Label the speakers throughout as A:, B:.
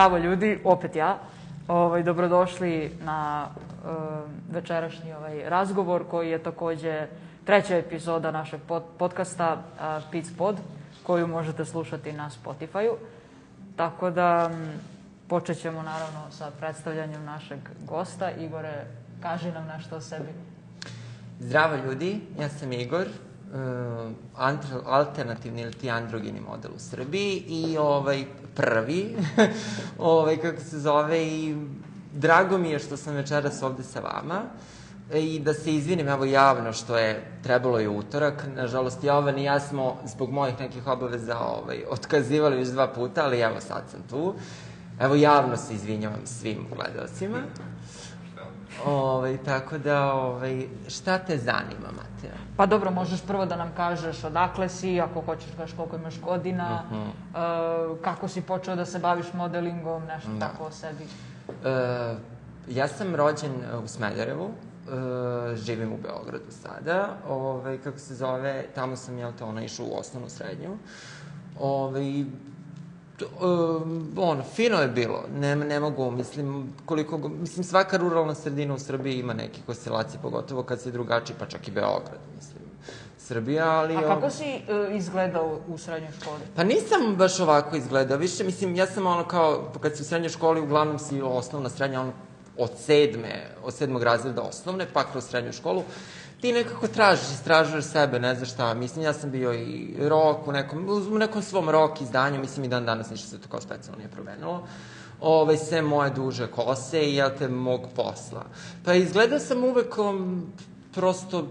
A: Zdravo ljudi, opet ja. Ovaj, dobrodošli na uh, večerašnji ovaj razgovor koji je takođe treća epizoda našeg pod, podcasta uh, Piz Pod, koju možete slušati na Spotify-u. Tako da m, počet ćemo naravno sa predstavljanjem našeg gosta. Igore, kaži nam nešto o sebi.
B: Zdravo ljudi, ja sam Igor, alternativni ili ti androgeni model u Srbiji i ovaj prvi, ovaj kako se zove i drago mi je što sam večeras ovde sa vama i da se izvinim evo javno što je trebalo je utorak. Nažalost, Jovan i ja smo zbog mojih nekih obaveza ovaj, otkazivali još dva puta, ali evo sad sam tu. Evo javno se izvinjavam svim gledalcima. Ovaj, tako da, ovaj, šta te zanima, Mateo?
A: Pa dobro, možeš prvo da nam kažeš odakle si, ako hoćeš kažeš koliko imaš godina, uh -huh. uh, kako si počeo da se baviš modelingom, nešto da. tako o sebi.
B: Uh, ja sam rođen u Smederevu, uh, živim u Beogradu sada, ovaj, kako se zove, tamo sam, jel te, ona išla u osnovnu srednju. Ovaj, um, ono, fino je bilo, ne, ne mogu, mislim, koliko, mislim, svaka ruralna sredina u Srbiji ima neke konstelacije, pogotovo kad si drugačiji, pa čak i Beograd, mislim. Srbija, ali...
A: A kako si uh, izgledao u srednjoj školi?
B: Pa nisam baš ovako izgledao, više, mislim, ja sam ono kao, kad si u srednjoj školi, uglavnom si osnovna, srednja, ono, od sedme, od sedmog razreda osnovne, pa kroz srednju školu, ti nekako tražiš, istražuješ sebe, ne znaš šta. Mislim, ja sam bio i rok u nekom, u nekom svom rok izdanju, mislim i dan danas ništa se to kao specijalno nije promenilo. Ovaj, sve moje duže kose i, jel te, mog posla. Pa izgledao sam uvek um, prosto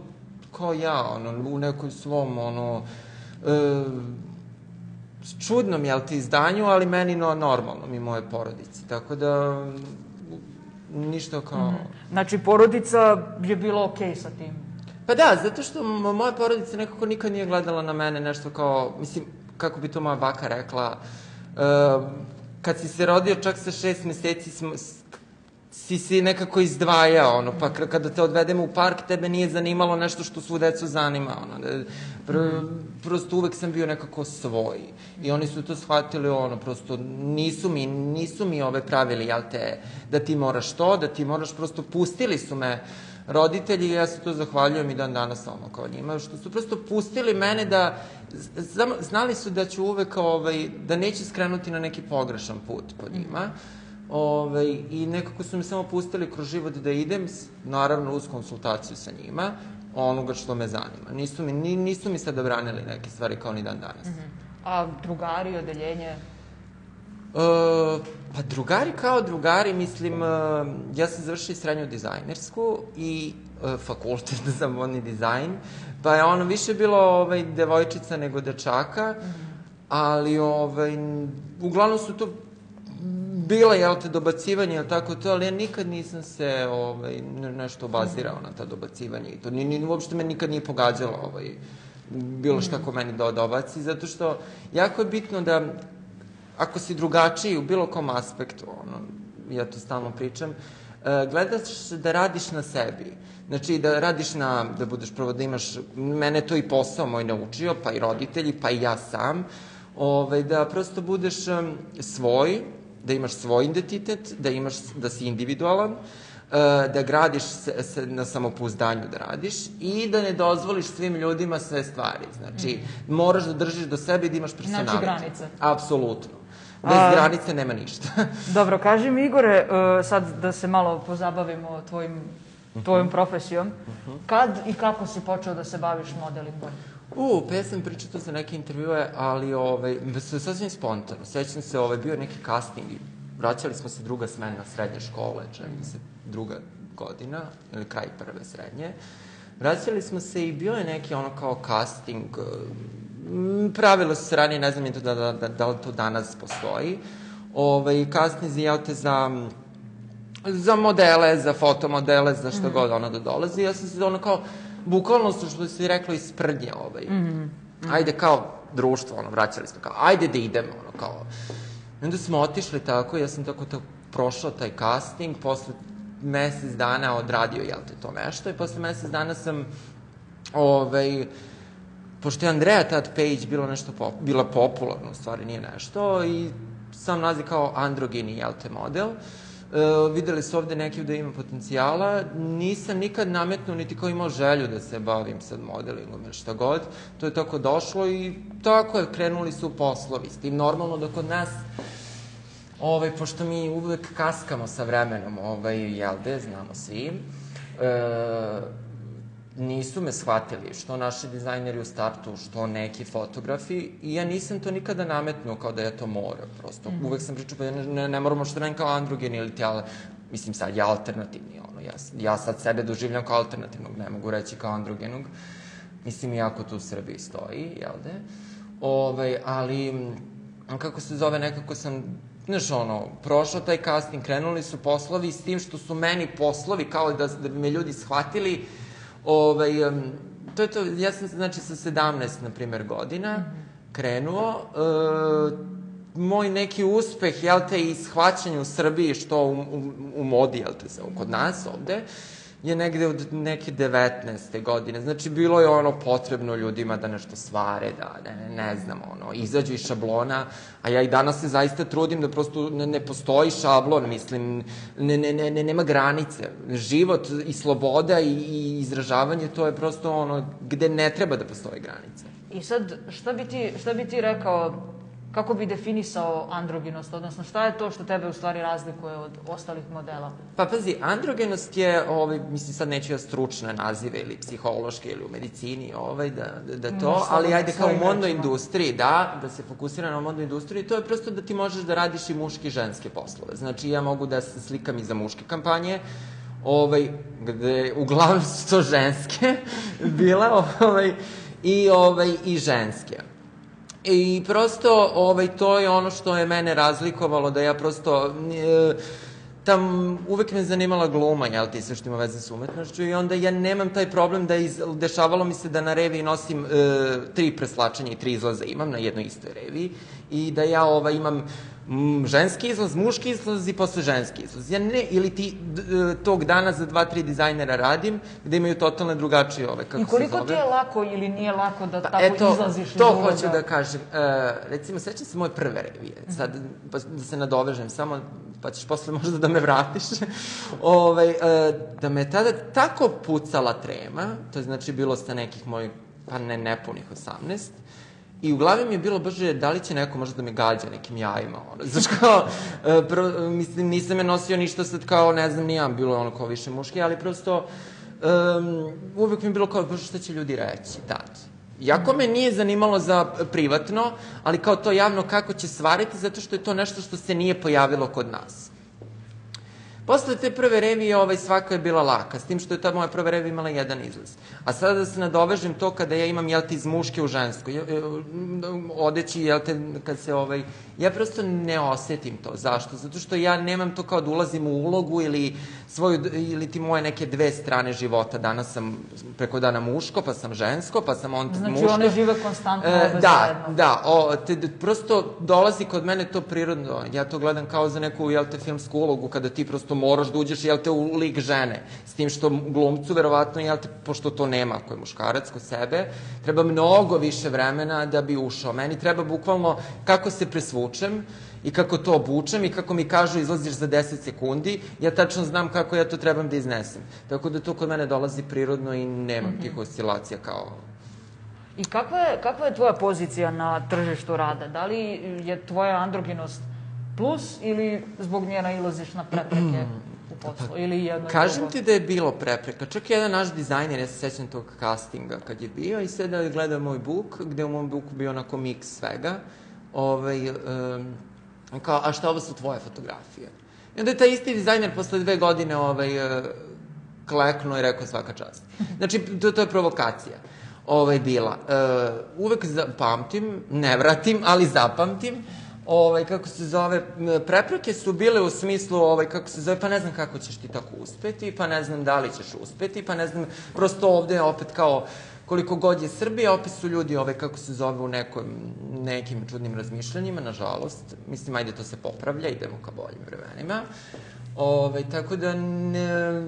B: kao ja, ono, u nekom svom, ono, e, čudnom, jel ti, izdanju, ali meni no, normalno, mi moje porodici. Tako da, ništa kao... Mm
A: -hmm. Znači, porodica je bila okej okay sa tim?
B: Pa da, zato što moja porodica nekako nikad nije gledala na mene nešto kao, mislim, kako bi to moja baka rekla, uh, kad si se rodio čak sa šest meseci smo, si se nekako izdvajao, ono, pa kada te odvedemo u park, tebe nije zanimalo nešto što svu decu zanima, ono, da, pr, prosto uvek sam bio nekako svoj. I oni su to shvatili, ono, prosto nisu mi, nisu mi ove pravili, jel te, da ti moraš to, da ti moraš, prosto pustili su me, uh, roditelji, ja se to zahvaljujem i dan danas ono kao njima, što su prosto pustili mene da, znali su da ću uvek, ovaj, da neće skrenuti na neki pogrešan put po njima, ovaj, i nekako su mi samo pustili kroz život da idem, naravno uz konsultaciju sa njima, onoga što me zanima. Nisu mi, nisu mi sada branili neke stvari kao ni dan danas. Mm -hmm.
A: A drugari, odeljenje?
B: Uh, pa drugari kao drugari, mislim, uh, ja sam završila srednju dizajnersku i uh, fakultet za modni dizajn, pa je ono više bilo ovaj, devojčica nego dečaka, mm -hmm. ali ovaj, uglavnom su to bila, jel te, dobacivanje, jel tako to, ali ja nikad nisam se ovaj, nešto obazirao -hmm. na ta dobacivanja i to ni, ni, uopšte me nikad nije pogađalo ovaj, bilo šta ko meni do, dobaci, zato što jako je bitno da ako si drugačiji u bilo kom aspektu, ono, ja to stalno pričam, e, gledaš da radiš na sebi. Znači, da radiš na, da budeš prvo da imaš, mene to i posao moj naučio, pa i roditelji, pa i ja sam, ovaj, da prosto budeš svoj, da imaš svoj identitet, da imaš, da si individualan, uh, da gradiš se, se, na samopouzdanju da radiš i da ne dozvoliš svim ljudima sve stvari. Znači, mm. moraš da držiš do sebe i da imaš personality.
A: Znači granice.
B: Apsolutno. Bez A, granice nema ništa.
A: dobro, kaži mi Igore, uh, sad da se malo pozabavimo tvojim, tvojom uh -huh. profesijom. Uh -huh. Kad i kako si počeo da se baviš modelingom?
B: U, pa ja sam pričao za neke intervjue, ali ovaj, sasvim spontano. Sećam se, ovaj, bio neki casting vraćali smo se druga smena srednje škole, čini se druga godina, ili kraj prve srednje. Vraćali smo se i bio je neki ono kao casting, pravilo se ranije, ne znam to da, da, da, da li to danas postoji. Ovaj, kasnije jel te za za modele, za fotomodele, za što mm god ono da dolazi. Ja sam se ono kao, bukvalno što si rekla, iz sprdnje, ovaj. Mm -hmm. Ajde kao društvo, ono, vraćali smo kao, ajde da idemo, ono, kao. I onda smo otišli tako, ja sam tako, tako prošao taj casting, posle mesec dana odradio, jel te, to nešto, i posle mesec dana sam, ovaj, pošto je Andrea tad Page bilo nešto pop, bila popularna, u stvari nije nešto, i sam naziv kao androgeni, jel te, model. E, videli su ovde neki da ima potencijala. Nisam nikad nametnuo, niti kao imao želju da se bavim sad modelingom ili šta god. To je tako došlo i tako je, krenuli su poslovi. S tim normalno da kod nas Ovaj, pošto mi uvek kaskamo sa vremenom, ovaj, jel de, znamo svi, e, nisu me shvatili, što naši dizajneri u startu, što neki fotografi, i ja nisam to nikada nametnuo kao da ja to moram, prosto. Mm -hmm. Uvek sam pričao, pa ja ne, ne, ne moramo što da kao androgen ili ti, ali, mislim sad, ja alternativni, ono, ja, ja sad sebe doživljam kao alternativnog, ne mogu reći kao androgenog, mislim, iako tu u Srbiji stoji, jel de, ovaj, ali, kako se zove, nekako sam znaš, ono, prošao taj casting, krenuli su poslovi s tim što su meni poslovi, kao da, da bi me ljudi shvatili, ovaj, to je to, ja sam, znači, sa 17, na primer, godina, krenuo, uh, moj neki uspeh, jel te, i shvaćanje u Srbiji, što u, u, u modi, jel te, kod nas ovde, je negde od neke 19. godine. Znači, bilo je ono potrebno ljudima da nešto svare, da, ne, ne znam, ono, izađu iz šablona, a ja i danas se zaista trudim da prosto ne, ne postoji šablon, mislim, ne, ne, ne, ne, nema granice. Život i sloboda i, i izražavanje, to je prosto ono gde ne treba da postoji granice.
A: I sad, šta bi ti, šta bi ti rekao kako bi definisao androgenost, odnosno šta je to što tebe u stvari razlikuje od ostalih modela?
B: Pa pazi, androgenost je, ovaj, mislim sad neću ja stručne nazive ili psihološke ili u medicini, ovaj, da, da, da to, Možda ali ajde kao u modnoj industriji, da, da se fokusira na modnoj industriji, to je prosto da ti možeš da radiš i muške i ženske poslove. Znači ja mogu da se slikam i za muške kampanje, ovaj, gde uglavnom su to ženske bile, ovaj, i, ovaj, i ženske. I prosto, ovaj, to je ono što je mene razlikovalo, da ja prosto... E, tam uvek me zanimala gluma, jel ti, sve što ima veze sa umetnošću i onda ja nemam taj problem da iz, dešavalo mi se da na reviji nosim e, tri preslačenja i tri izlaza imam na jednoj istoj reviji i da ja ova imam m, ženski izlaz, muški izlaz i posle ženski izlaz. Ja ne, ili ti d, d, tog dana za dva, tri dizajnera radim, gde imaju totalne drugačije ove, kako
A: I koliko ti je lako ili nije lako da pa, tako
B: eto,
A: izlaziš
B: to hoću da kažem. E, recimo, sećam se moje prve revije, sad pa, da se nadovežem, samo pa ćeš posle možda da me vratiš, ovaj, e, da me tada tako pucala trema, to je znači bilo sa nekih mojih, pa ne nepunih 18, I u glavi mi je bilo brže da li će neko možda da me gađa nekim jajima, ono. Znaš kao, e, prvo, mislim, nisam je nosio ništa sad kao, ne znam, nijam, bilo je ono kao više muški, ali prosto, um, uvek mi je bilo kao, bože, šta će ljudi reći, tad. Iako me nije zanimalo za privatno, ali kao to javno kako će svariti, zato što je to nešto što se nije pojavilo kod nas. Posle te prve revije ovaj, svaka je bila laka, s tim što je ta moja prva revija imala jedan izlaz. A sada da se nadovežem to kada ja imam, jel te, iz muške u žensko, odeći, jel te, kad se, ovaj, ja prosto ne osetim to. Zašto? Zato što ja nemam to kao da ulazim u ulogu ili svoju, ili ti moje neke dve strane života. Danas sam preko dana muško, pa sam žensko, pa sam onda
A: znači,
B: muško.
A: Znači one žive konstantno
B: e, Da, da, o, te, prosto dolazi kod mene to prirodno. Ja to gledam kao za neku, jel te, filmsku ulogu, kada ti prosto moraš da uđeš, jel te, u lik žene. S tim što glumcu, verovatno, jel te, pošto to nema, ako je muškarac kod sebe, treba mnogo više vremena da bi ušao. Meni treba bukvalno kako se presvučem, i kako to obučem i kako mi kažu izlaziš za 10 sekundi, ja tačno znam kako ja to trebam da iznesem. Tako da to kod mene dolazi prirodno i nemam mm -hmm. tih oscilacija kao
A: I kakva je, kakva je tvoja pozicija na tržištu rada? Da li je tvoja androgenost plus ili zbog nje nailaziš na prepreke u poslu? Pa, ili jedno
B: kažem drugo? ti da je bilo prepreka. Čak jedan naš dizajner, ja se sećam tog castinga kad je bio i sada je gledao moj book, gde u mom booku bio onako miks svega. Ovaj, um, kao, a šta ovo su tvoje fotografije? I onda je taj isti dizajner posle dve godine ovaj, uh, kleknuo i rekao svaka čast. Znači, to, to je provokacija ovaj, bila. Uh, uvek zapamtim, ne vratim, ali zapamtim, ovaj, kako se zove, prepreke su bile u smislu, ovaj, kako se zove, pa ne znam kako ćeš ti tako uspeti, pa ne znam da li ćeš uspeti, pa ne znam, prosto ovde opet kao, koliko god je Srbija, opet su ljudi, ove, kako se zove, u nekom, nekim čudnim razmišljanjima, nažalost. Mislim, ajde, to se popravlja, idemo ka boljim vremenima. Ove, tako da, ne,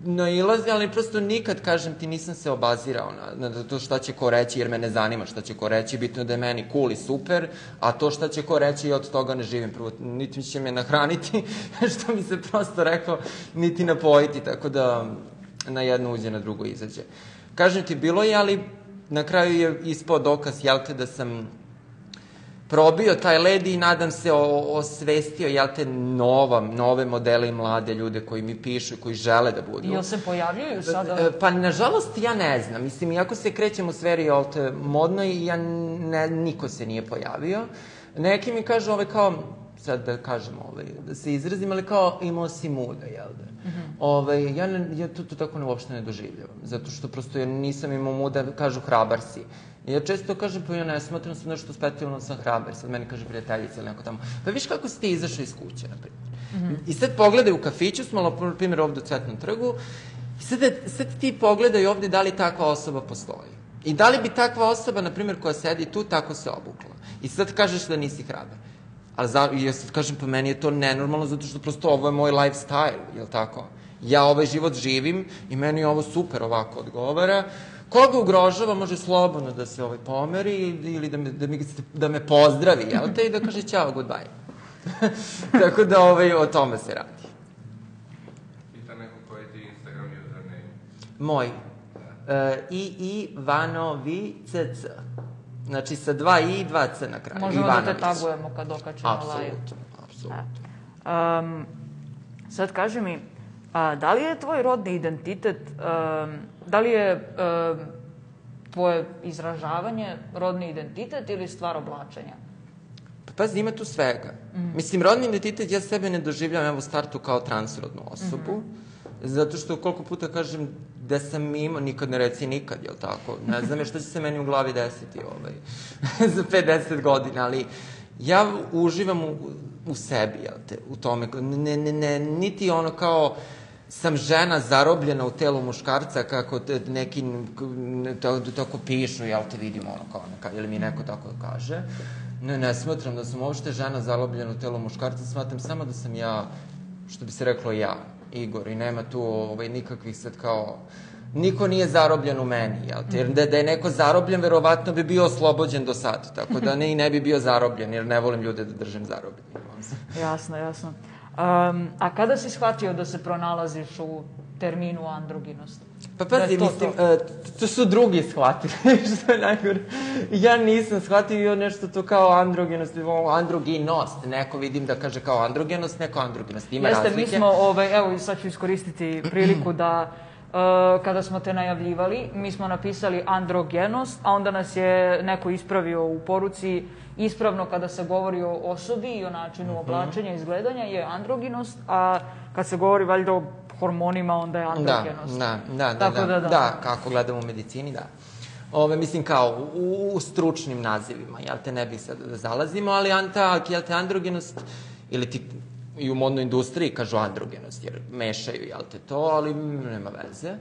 B: nailazi, ali prosto nikad, kažem ti, nisam se obazirao na, na to šta će ko reći, jer me ne zanima šta će ko reći, bitno da je meni cool i super, a to šta će ko reći, ja od toga ne živim. Prvo, niti će me nahraniti, što mi se prosto rekao, niti napojiti, tako da na jedno uđe, na drugo izađe. Kažem ti, bilo je, ali na kraju je ispao dokaz, jel te, da sam probio taj led i nadam se o, osvestio, jel te, nova, nove modele i mlade ljude koji mi pišu, koji žele da budu.
A: I jel se pojavljuju sada?
B: E, Pa, nažalost, ja ne znam. Mislim, iako se krećem u sferi, jel te, modnoj, ja ne, niko se nije pojavio. Neki mi kažu, ove, kao, sad da kažem, ovaj, da se izrazim, ali kao imao si muda, jel da? Mm -hmm. ovaj, ja, ne, ja to, to tako ne, uopšte ne doživljavam, zato što prosto ja nisam imao muda, kažu hrabar si. Ja često kažem, pa ja ne smatram sam nešto specijalno sam hrabar, sad meni kaže prijateljica ili neko tamo, pa viš kako si ti izašao iz kuće, na primjer. Mm -hmm. I sad pogledaj u kafiću, smo, na primjer, ovde u Cvetnom trgu, i sad, sad ti pogledaj ovde da li takva osoba postoji. I da li bi takva osoba, na primjer, koja sedi tu, tako se obukla. I sad kažeš da nisi hrabar. Ali za, ja sad kažem, pa meni je to nenormalno, zato što prosto ovo je moj lifestyle, je tako? Ja ovaj život živim i meni ovo super ovako odgovara. Koga ugrožava, može slobodno da se ovaj pomeri ili da me, da mi, da me pozdravi, jel te, i da kaže ćao, goodbye. Tako da ovaj, o tome se radi.
C: Pita neko koji je ti Instagram username.
B: Moj. E, I, I, Vanovi, CC. Znači sa dva i i dva c na kraju.
A: Možemo
B: Ivanović.
A: da te tagujemo kad okačimo live.
B: Apsolutno, apsolutno.
A: Um, sad kaži mi, a, da li je tvoj rodni identitet, um, da li je um, tvoje izražavanje rodni identitet ili stvar oblačenja?
B: Pa pazi, ima tu svega. Mm. Mislim, rodni identitet, ja sebe ne doživljam evo u startu kao transrodnu osobu, mm -hmm. Zato što koliko puta kažem da sam imao, nikad ne reci nikad, jel tako? Ne znam je što će se meni u glavi desiti ovaj, za 50 godina, ali ja uživam u, u sebi, jel te, u tome, ne, ne, ne, niti ono kao, sam žena zarobljena u telu muškarca, kako te, neki to, tako pišu, jel te vidimo ono kao neka, ili mi neko tako kaže. Ne, ne smatram da sam uopšte žena zarobljena u telu muškarca, smatram samo da sam ja, što bi se reklo ja, Igor, i nema tu ovaj, nikakvih sad kao... Niko nije zarobljen u meni, jel te? Jer da, da je neko zarobljen, verovatno bi bio oslobođen do sad, tako da ne i ne bi bio zarobljen, jer ne volim ljude da držem zarobljenim.
A: Jasno, jasno. Um, a kada si shvatio da se pronalaziš u terminu androginost?
B: Pa pazi,
A: Da to
B: mislim,
A: to.
B: uh, to su drugi shvatili, što je najgore. Ja nisam shvatio nešto to kao androgenost, androginost. Neko vidim da kaže kao androgenost, neko androginost. Ima
A: Jeste,
B: razlike.
A: mi smo, ovaj, evo, sad ću iskoristiti priliku da Uh, kada smo te najavljivali, mi smo napisali androgenost, a onda nas je neko ispravio u poruci ispravno kada se govori o osobi i o načinu
B: Mhm.
A: oblačenja i izgledanja je androginost, a kad se govori valjda o hormonima, onda je
B: Da,
A: androgenost.
B: da, da, da,
A: Tako
B: da,
A: da, da.
B: da, kako gledamo u medicini, da. Ove, mislim, kao, u, u stručnim nazivima, jel te, ne bih sad da zalazimo, ali anta, jel te, androgenost, ili ti i u modnoj industriji kažu androgenost, jer mešaju, jel te, to, ali nema veze.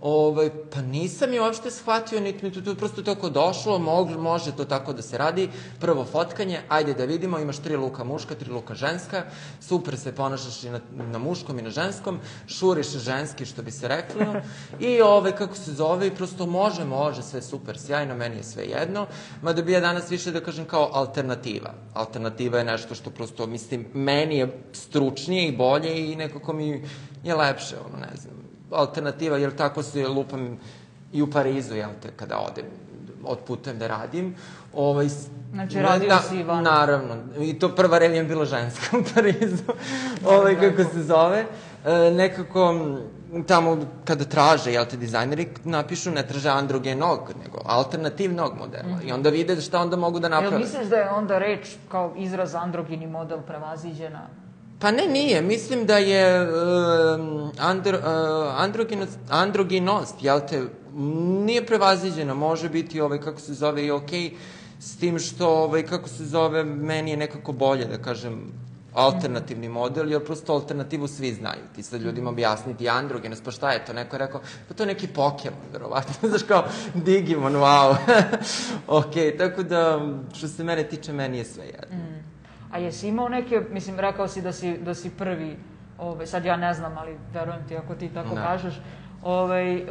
B: Ove, pa nisam je uopšte shvatio, niti mi to, to prosto tako došlo, mog, može to tako da se radi. Prvo fotkanje, ajde da vidimo, imaš tri luka muška, tri luka ženska, super se ponašaš i na, na muškom i na ženskom, šuriš ženski, što bi se reklo, i ove, kako se zove, prosto može, može, sve super, sjajno, meni je sve jedno, mada bi ja danas više da kažem kao alternativa. Alternativa je nešto što prosto, mislim, meni je stručnije i bolje i nekako mi je lepše, ono, ne znam, alternativa, jer tako se lupam i u Parizu, jel te, kada odem, otputujem da radim. Ovaj,
A: Znači, radio
B: na-
A: si van.
B: Naravno. I to prva revija je bila ženska u Parizu. ovaj, kako se zove. E, nekako, tamo kada traže, jel te, dizajneri, napišu ne traže androgenog, nego alternativnog modela. I onda vide šta onda mogu da
A: Jel
B: naprave.
A: misliš da je onda reč kao izraz androgini model prevaziđena?
B: Pa ne, nije. Mislim da je um, andro, uh, androginost, jel te, nije prevaziđena, može biti, ovaj, kako se zove, i okej, s tim što, ovaj, kako se zove, meni je nekako bolje, da kažem, alternativni model, jer prosto alternativu svi znaju. Ti sad ljudima objasniti androgenost, pa šta je to? Neko je rekao, pa to je neki Pokemon, verovatno. Znaš kao, Digimon, wow. ok, tako da, što se mene tiče, meni je sve jedno.
A: A jesi imao neke, mislim, rekao si da si, da si prvi ovaj, sad ja ne znam, ali verujem ti ako ti tako
B: Da.
A: kažeš, ovaj, uh,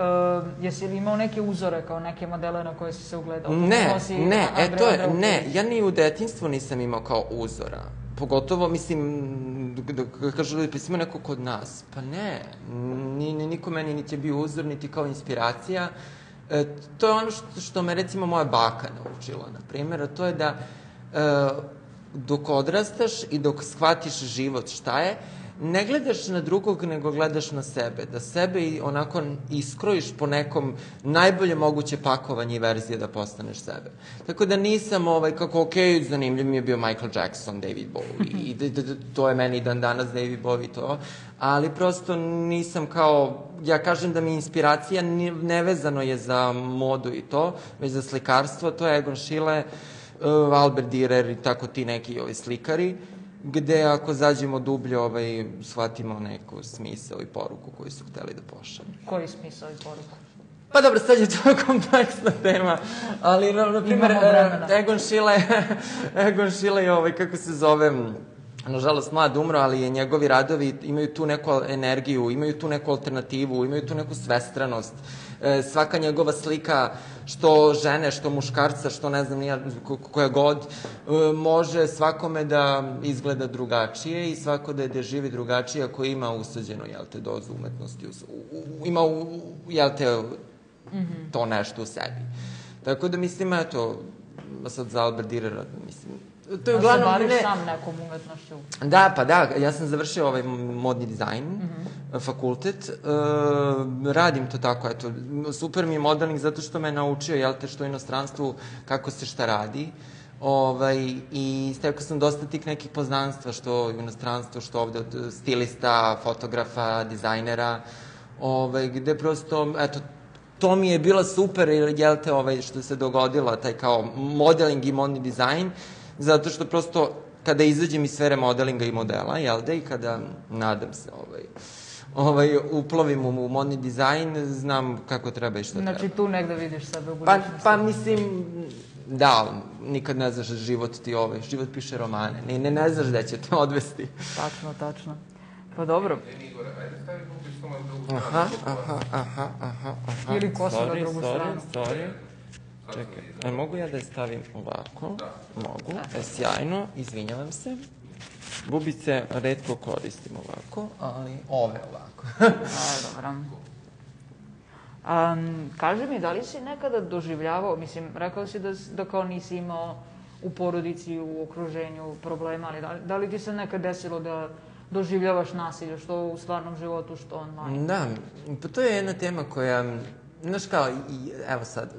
A: jesi li imao neke uzore kao neke modele na koje si se ugledao?
B: Ne,
A: si
B: ne, e to je, ne, ja ni u detinstvu nisam imao kao uzora. Pogotovo, mislim, da, da kažu ljudi, pa si imao neko kod nas. Pa ne, ni, ni, niko meni niti je bio uzor, niti kao inspiracija. E, to je ono što, što me, recimo, moja baka naučila, na primjer, a to je da e, dok odrastaš i dok shvatiš život šta je, ne gledaš na drugog, nego gledaš na sebe. Da sebe i onako iskrojiš po nekom najbolje moguće pakovanje i verzije da postaneš sebe. Tako da nisam, ovaj, kako, ok, zanimljiv mi je bio Michael Jackson, David Bowie, i d, d, d, to je meni dan danas David Bowie to, ali prosto nisam kao, ja kažem da mi inspiracija nevezano je za modu i to, već za slikarstvo, to je Egon Schiele, uh, Albert Dürer i tako ti neki ovi slikari, gde ako zađemo dublje, ovaj, shvatimo neku smisao i poruku koju su hteli da pošalju.
A: Koji smisao i poruku?
B: Pa dobro, sad je to kompleksna tema, ali, na, na primjer,
A: Imamo vremena.
B: e, Egon Schiele, Egon Schiele je ovaj, kako se zove, nažalost mlad umro, ali je njegovi radovi imaju tu neku energiju, imaju tu neku alternativu, imaju tu neku svestranost. E, svaka njegova slika, što žene, što muškarca, što ne znam nija, ko- koja god, e, može svakome da izgleda drugačije i svako da je da živi drugačije ako ima usađeno, jel te, dozu umetnosti, u, u, ima, u, jel te, to nešto u sebi. Tako da mislim, eto, sad za Albert Dürera, mislim, to je
A: Da se
B: uglavnom...
A: baviš
B: ne-
A: sam nekom umetnošću.
B: Da, pa da, ja sam završio ovaj modni dizajn, fakultet, e, radim to tako, eto, super mi je modeling zato što me naučio, jel te, što u inostranstvu, kako se šta radi, ovaj, i stekao sam dosta tih nekih poznanstva, što u inostranstvu, što ovde od stilista, fotografa, dizajnera, ovaj, gde prosto, eto, to mi je bilo super, jel te, ovaj, što se dogodilo, taj kao modeling i modni dizajn, zato što prosto kada izađem iz sfere modelinga i modela, jel da, i kada, nadam se, ovaj, ovaj, uplovim u, modni dizajn, znam kako treba i šta
A: Znači
B: treba.
A: tu negde vidiš sebe u
B: Pa,
A: budućnosti.
B: pa mislim, da, nikad ne znaš život ti ovaj, život piše romane, ne, ne, ne znaš gde će te odvesti.
A: Tačno, tačno. Pa dobro.
C: Eni, Igor, ajde stavi kupiš to na drugu
B: Aha,
C: stranu.
B: aha, aha, aha, aha.
A: Ili kosu na
B: Sorry,
A: drugu
B: sorry,
A: stranu.
B: Sorry,
C: Sad
B: Čekaj, a mogu ja da je stavim ovako? Da. Mogu, e, sjajno, izvinjavam se. Bubice redko koristim ovako, ali ove ovako.
A: A, dobro. Um, kaži mi, da li si nekada doživljavao, mislim, rekao si da, da kao nisi imao u porodici, u okruženju problema, ali da, li- da li ti se nekad desilo da doživljavaš nasilje, što u stvarnom životu, što online?
B: Da, pa to je jedna tema koja, znaš kao, i, evo sad,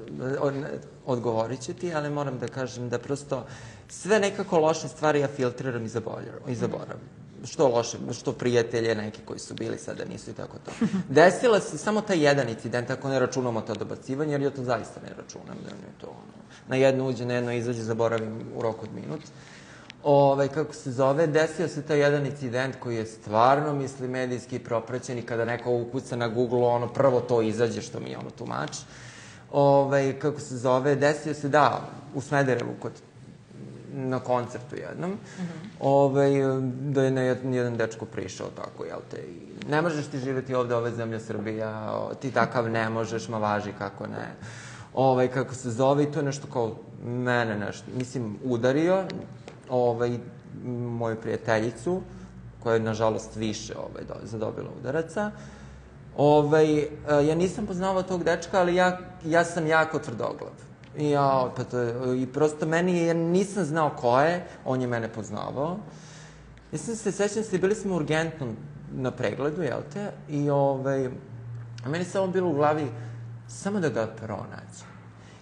B: od, odgovorit ću ti, ali moram da kažem da prosto sve nekako loše stvari ja filtriram i zaboravim. I zaboravim. Što loše, što prijatelje neki koji su bili sada nisu i tako to. Desila se samo taj jedan incident, ako ne računamo to dobacivanje, jer ja to zaista ne računam, da mi je to ono, na jedno uđe, na jedno izađe, zaboravim u roku od minut ovaj, kako se zove, desio se taj jedan incident koji je stvarno, mislim, medijski propraćen i kada neko ukuca na Google, ono, prvo to izađe što mi je ono tumač. Ovaj, kako se zove, desio se, da, u Smederevu kod na koncertu jednom, mm -hmm. ovaj, da je na jedan, jedan dečko prišao tako, jel te, i ne možeš ti živeti ovde, ova zemlja Srbija, ti takav ne možeš, ma važi kako ne. Ovaj, kako se zove, i to je nešto kao mene nešto, mislim, udario, ovaj, moju prijateljicu, koja je, nažalost, više ovaj, do, zadobila udaraca. Ovaj, e, ja nisam poznavao tog dečka, ali ja, ja sam jako tvrdoglav. I ja, pa to i prosto meni, ja nisam znao ko je, on je mene poznavao. Sam se, sećam se, bili smo urgentno na pregledu, jel te, i ovaj, meni samo bilo u glavi samo da ga pronađem.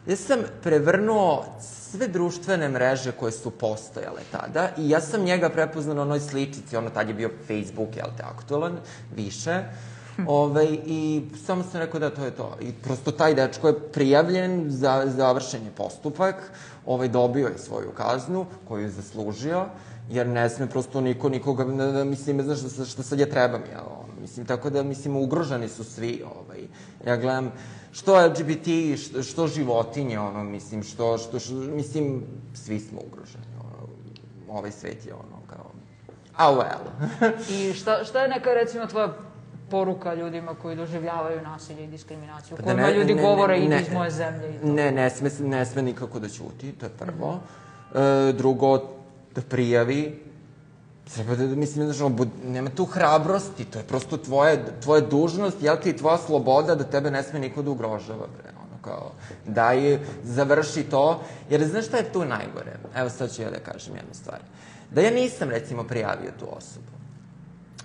B: Ja sam prevrnuo sve društvene mreže koje su postojale tada i ja sam njega prepoznao na onoj sličici, ono tad je bio Facebook, jel te, aktualan, više. Ove, I samo sam rekao da to je to. I prosto taj dečko je prijavljen za završen je postupak, ovaj, dobio je svoju kaznu koju je zaslužio, jer ne sme prosto niko nikoga, ne, ne, mislim, znaš šta, šta sad ja trebam, ja, ono, mislim, tako da, mislim, ugroženi su svi, ovaj, ja gledam, što LGBT, što, što životinje, ono, mislim, što, što, što, mislim, svi smo ugroženi, ono, ovaj svet je, ono, kao, A well.
A: I šta, šta je neka, recimo, tvoja poruka ljudima koji doživljavaju nasilje i diskriminaciju,
B: Da
A: kojima
B: ne-
A: ljudi
B: ne-
A: govore
B: ne- ne-
A: iz moje zemlje i to.
B: Ne, ne sme, ne sme nikako da ćuti, to je prvo. E, drugo, da prijavi. Treba da, mislim, znaš, ono, nema tu hrabrosti, to je prosto tvoje, tvoje dužnost, jel ti, tvoja sloboda da tebe ne sme niko da ugrožava, bre, ono, kao, daj, završi to, jer znaš šta je tu najgore? Evo sad ću ja da kažem jednu stvar. Da ja nisam, recimo, prijavio tu osobu,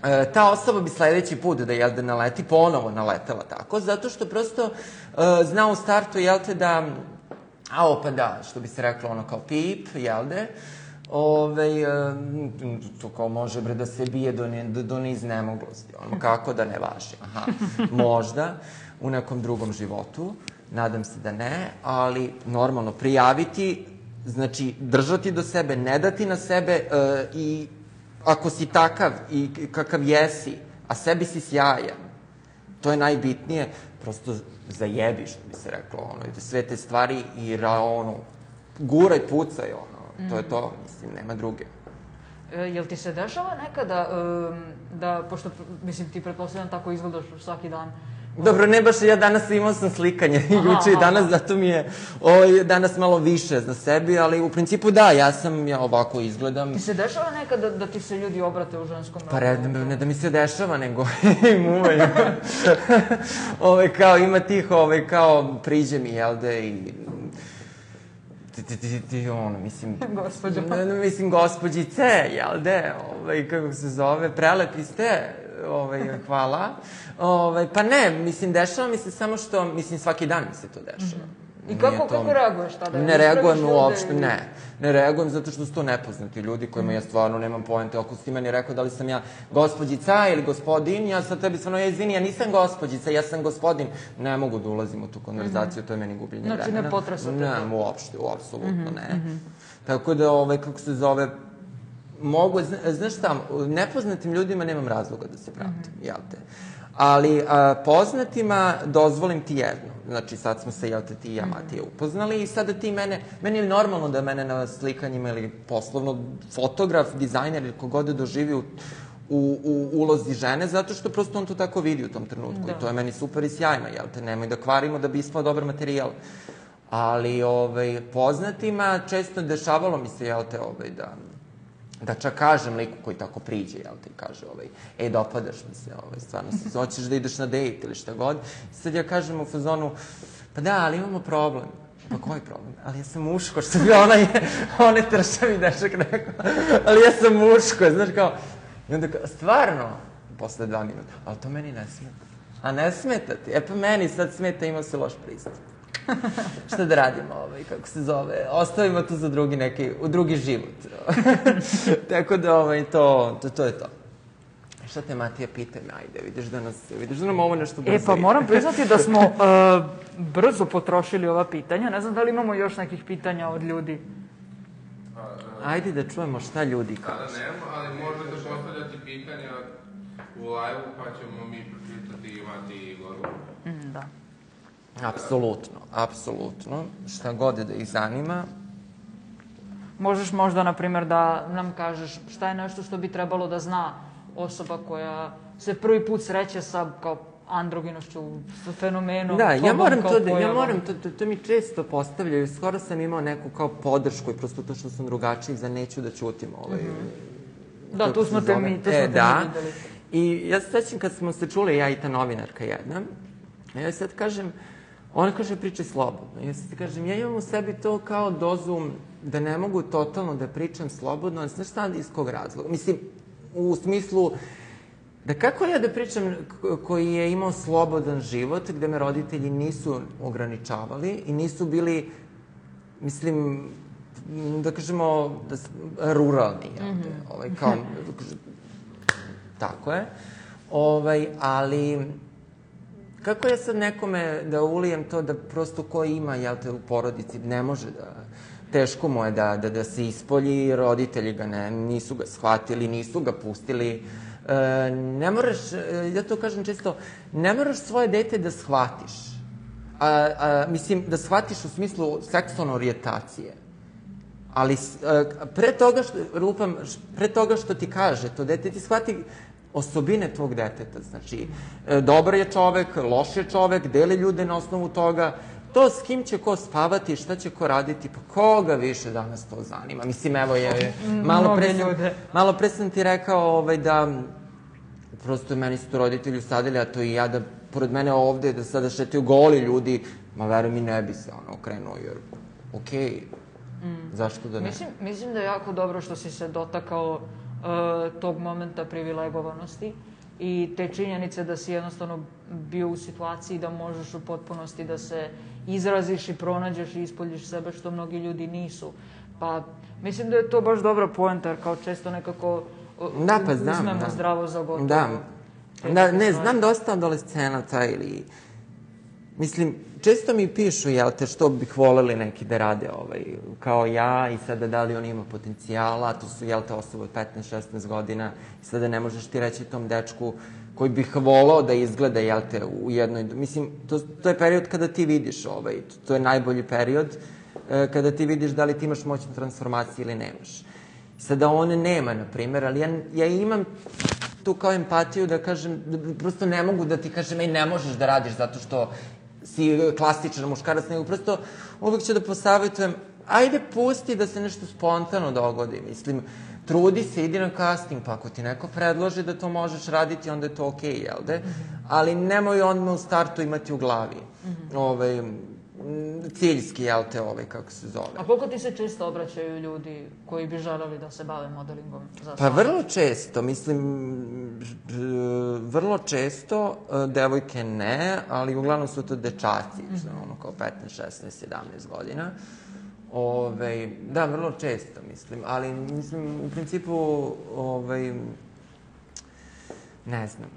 B: e, ta osoba bi sledeći put da jel da naleti ponovo naletela tako, zato što prosto e, zna u startu jel te da a pa da, što bi se reklo ono kao pip, jel de, Ove, e, to kao može bre da se bije do, ne, do, neiznemoglosti. Ono, kako da ne važi? Aha, možda u nekom drugom životu, nadam se da ne, ali normalno prijaviti, znači držati do sebe, ne dati na sebe e, i ako si takav i kakav jesi, a sebi si sjajan, to je najbitnije, prosto zajebi, što bi se reklo, ono, da sve te stvari i ra, ono, guraj, pucaj, ono, to je to, mislim, nema druge.
A: E, jel ti se dešava nekada um, da, pošto, mislim, ti pretpostavljam tako izgledaš svaki dan,
B: Dobro, ne baš, ja danas imao sam slikanje, juče i danas, zato mi je ovaj, danas malo više za sebi, ali u principu da, ja sam, ja ovako izgledam,
A: Ti se dešava nekada da ti se ljudi obrate u ženskom rodu?
B: Pa red, ne da mi se dešava, nego im uvaju. ove, kao, ima tih, ove, kao, priđe mi, jel da, i... Ti, ti, ti, ti, ono, mislim...
A: Gospođo.
B: Ne, mislim, gospođice, jel da, ovaj, kako se zove, prelepi ste, ovaj, hvala. Ovaj, pa ne, mislim, dešava mi se samo što, mislim, svaki dan mi se to dešava.
A: I kako- kako reaguješ tada?
B: Ne reagujem uopšte, ne. Ne reagujem zato što su to nepoznati ljudi kojima ja stvarno nemam poente. Ako si ti meni rekao da li sam ja gospođica ili gospodin, ja sad tebi stvarno, ja izvini, ja nisam gospođica, ja sam gospodin. Ne mogu da ulazim u tu konverzaciju, to je meni gubljenje
A: Znači, ne
B: vremena.
A: potresa te
B: Ne, uopšte, apsolutno ne. Tako da, ovaj, kako se zove, mogu, zna, znaš šta, nepoznatim ljudima nemam razloga da se pratim, jel te? Ali a, poznatima dozvolim ti jedno. Znači, sad smo se, jel te, ti i ja, Matija, upoznali i sada ti mene, meni je normalno da mene na slikanjima ili poslovno fotograf, dizajner ili kogod da doživi u, u, u ulozi žene, zato što prosto on to tako vidi u tom trenutku.
A: Da.
B: I to je meni super i sjajno, jel te, nemoj da kvarimo da bi ispao dobar materijal. Ali, ovaj, poznatima često dešavalo mi se, jel te, ovaj, da, da čak kažem liku koji tako priđe, jel te, kaže, ovaj, ej, dopadaš mi se, ovaj, stvarno, se, hoćeš da ideš na dejt ili šta god. Sad ja kažem u fazonu, pa da, ali imamo problem. Pa koji problem? Ali ja sam muško, što bi ona je, one tršavi dešak rekao, ali ja sam muško, znaš kao, i onda kao, stvarno, posle dva minuta, ali to meni ne smeta. A ne smeta ti? E pa meni sad smeta, imao se loš pristup. Šta da radimo, ovaj, kako se zove, ostavimo to za drugi neki, u drugi život. Tako da, ovaj, to, to, to je to. Šta te Matija pita me, ajde, vidiš da nas, vidiš da nam ovo nešto brzo
A: E, pa moram priznati da smo uh, brzo potrošili ova pitanja. Ne znam da li imamo još nekih pitanja od ljudi.
B: Ajde da čujemo šta ljudi
C: Sada
B: kažu.
C: nema, ali možete postavljati pitanja u live-u, pa ćemo mi pročitati i Mati i Igoru.
A: Mm, da.
B: Apsolutno, apsolutno. Šta god da ih zanima.
A: Možeš možda, na primjer, da nam kažeš šta je nešto što bi trebalo da zna osoba koja se prvi put sreće sa kao androginošću, sa fenomenom.
B: Da, ja moram to da, ja moram to, to, to mi često postavljaju. Skoro sam imao neku kao podršku i prosto to što sam drugačiji za neću da ćutim ovaj.
A: Da,
B: kako
A: tu
B: se
A: smo te
B: zove.
A: mi, tu smo
B: e,
A: te
B: da.
A: mi videli.
B: I ja se sećam kad smo se čuli, ja i ta novinarka jedna, ja sad kažem, ona kaže pričaj slobodno. Ja sad kažem, ja imam u sebi to kao dozu da ne mogu totalno da pričam slobodno, znaš šta iz kog razloga? Mislim, u smislu, da kako ja da pričam koji je imao slobodan život, gde me roditelji nisu ograničavali i nisu bili, mislim, da kažemo, da, ruralni, jel te? Ovaj, kao, da kažem, tako je. Ovaj, ali, kako ja sad nekome da ulijem to da prosto ko ima, jel te, u porodici, ne može da, teško mu je da, da, da se ispolji, roditelji ga ne, nisu ga shvatili, nisu ga pustili. E, ne moraš, e, ja to kažem često, ne moraš svoje dete da shvatiš. A, a, mislim, da shvatiš u smislu seksualne orijentacije. Ali s- e, pre toga što, lupam, pre toga što ti kaže, to dete ti shvati osobine tvog deteta. Znači, e, dobar je čovek, loš je čovek, deli ljude na osnovu toga, to s kim će ko spavati, šta će ko raditi, pa koga više danas to zanima. Mislim, evo je, malo pre, sam, malo pre sam ti rekao ovaj, da prosto meni su to roditelji usadili, a to i ja da pored mene ovde, da sada šetaju goli ljudi, ma veruj mi ne bi se ono okrenuo, jer okej, zašto da ne?
A: Mislim, mislim da je jako dobro što si se dotakao tog momenta privilegovanosti i te činjenice da si jednostavno bio u situaciji da možeš u potpunosti da se izraziš i pronađeš i ispoljiš sebe što mnogi ljudi nisu. Pa mislim da je to baš dobra poenta, kao često nekako uh,
B: Da, pa znam,
A: uzmemo
B: da.
A: zdravo za gotovo.
B: Da. Da, ne, znam dosta adolescenata ili... Mislim, često mi pišu, jel te, što bih voleli neki da rade ovaj, kao ja i sada da li on ima potencijala, to su, jel te, osobe od 15-16 godina i sada ne možeš ti reći tom dečku koji bih volao da izgleda, jel te, u jednoj... Mislim, to, to je period kada ti vidiš, ovaj, to, je najbolji period, e, kada ti vidiš da li ti imaš moćnu transformaciju ili nemaš. Sada on nema, na primjer, ali ja, ja imam tu kao empatiju da kažem, da prosto ne mogu da ti kažem, ej, ne možeš da radiš zato što si klasičan muškarac, nego prosto uvek ću da posavetujem, ajde pusti da se nešto spontano dogodi, mislim, trudi se, idi na casting, pa ako ti neko predloži da to možeš raditi, onda je to okej, okay, jel de? Ali nemoj odmah u startu imati u glavi. Ovaj, m, ciljski, jel te, ovaj, kako se zove.
A: A koliko ti se često obraćaju ljudi koji bi želeli da se bave modelingom za
B: Pa vrlo često, mislim, vrlo često e, devojke ne, ali uglavnom su to dečaci, mm -hmm. ono kao 15, 16, 17 godina. Ove, da, vrlo često, mislim, ali mislim, u principu, ovaj, ne znam.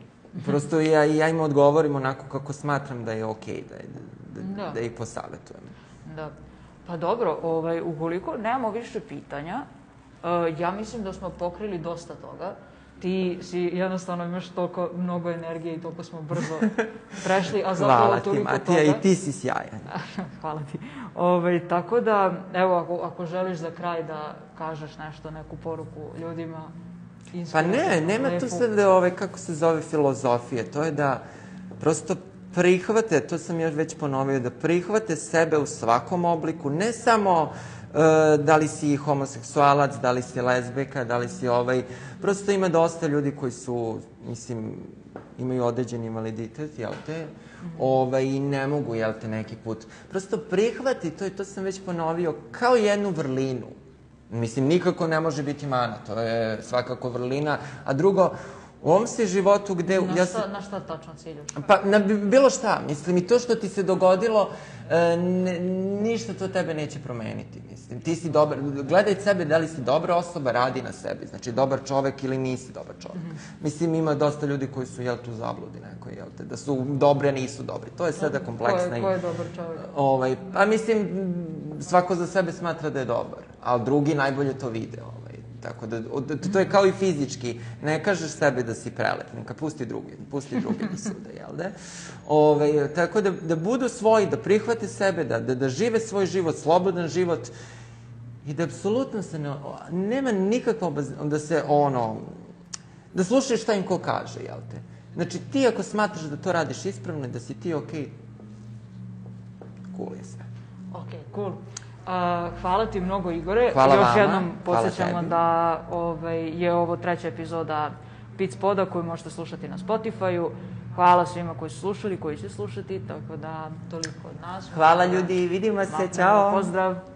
B: Prosto ja, ja im odgovorim onako kako smatram da je okej, da, je- da, da, ih posavetujem.
A: Da. Pa dobro, ovaj, ukoliko nemamo više pitanja, uh, ja mislim da smo pokrili dosta toga. Ti si jednostavno imaš toliko mnogo energije i toliko smo brzo prešli, a zapravo
B: Hvala ti,
A: toliko
B: Matija,
A: toga...
B: i ti si sjajan.
A: Hvala ti. Ovaj, tako da, evo, ako, ako želiš za kraj da kažeš nešto, neku poruku ljudima,
B: Pa ne, nema tu
A: lepu.
B: sad ove, kako se zove, filozofije. To je da prosto prihvate, to sam još već ponovio, da prihvate sebe u svakom obliku, ne samo e, da li si homoseksualac, da li si lezbika, da li si ovaj... Prosto ima dosta ljudi koji su, mislim, imaju određen invaliditet, jel te? Ovaj, I ne mogu, jel te, neki put. Prosto prihvati, to, to sam već ponovio, kao jednu vrlinu. Mislim, nikako ne može biti mana, to je svakako vrlina. A drugo, u ovom se životu gde...
A: Na,
B: ja
A: šta,
B: sam,
A: na šta tačno ciljaš?
B: pa, na bi- bilo šta, mislim, i to što ti se dogodilo, e, ne, ništa to tebe neće promeniti, mislim. Ti si dobar, gledaj sebe da li si dobra osoba, radi na sebi, znači dobar čovek ili nisi dobar čovek. Mislim, ima dosta ljudi koji su, jel, tu zabludi neko, jel te, da su dobre, nisu dobri. To je sada
A: Ko
B: kompleksna
A: je,
B: i-
A: ko je dobar čovjek?
B: Ovaj, pa mislim, svako za sebe smatra da je dobar, a drugi najbolje to vide. Ovaj. Tako da, od, to je kao i fizički. Ne kažeš sebi da si prelep, neka pusti drugi, pusti drugi da sude, jel da? Ovaj, tako da, da budu svoji, da prihvate sebe, da, da, da žive svoj život, slobodan život i da apsolutno se ne, nema nikakva da se ono, da slušaju šta im ko kaže, jel te? Znači, ti ako smatraš da to radiš ispravno i da si ti okej, cool je sve.
A: Ok, cool. Uh, hvala ti mnogo Igore.
B: Hvala
A: Još
B: vama,
A: jednom
B: hvala
A: podsjećamo da ovaj, je ovo treća epizoda Pit Spoda koju možete slušati na Spotify-u. Hvala svima koji su slušali, koji će slušati, tako da toliko od nas.
B: Hvala ljudi, vidimo se, ćao.
A: Pozdrav.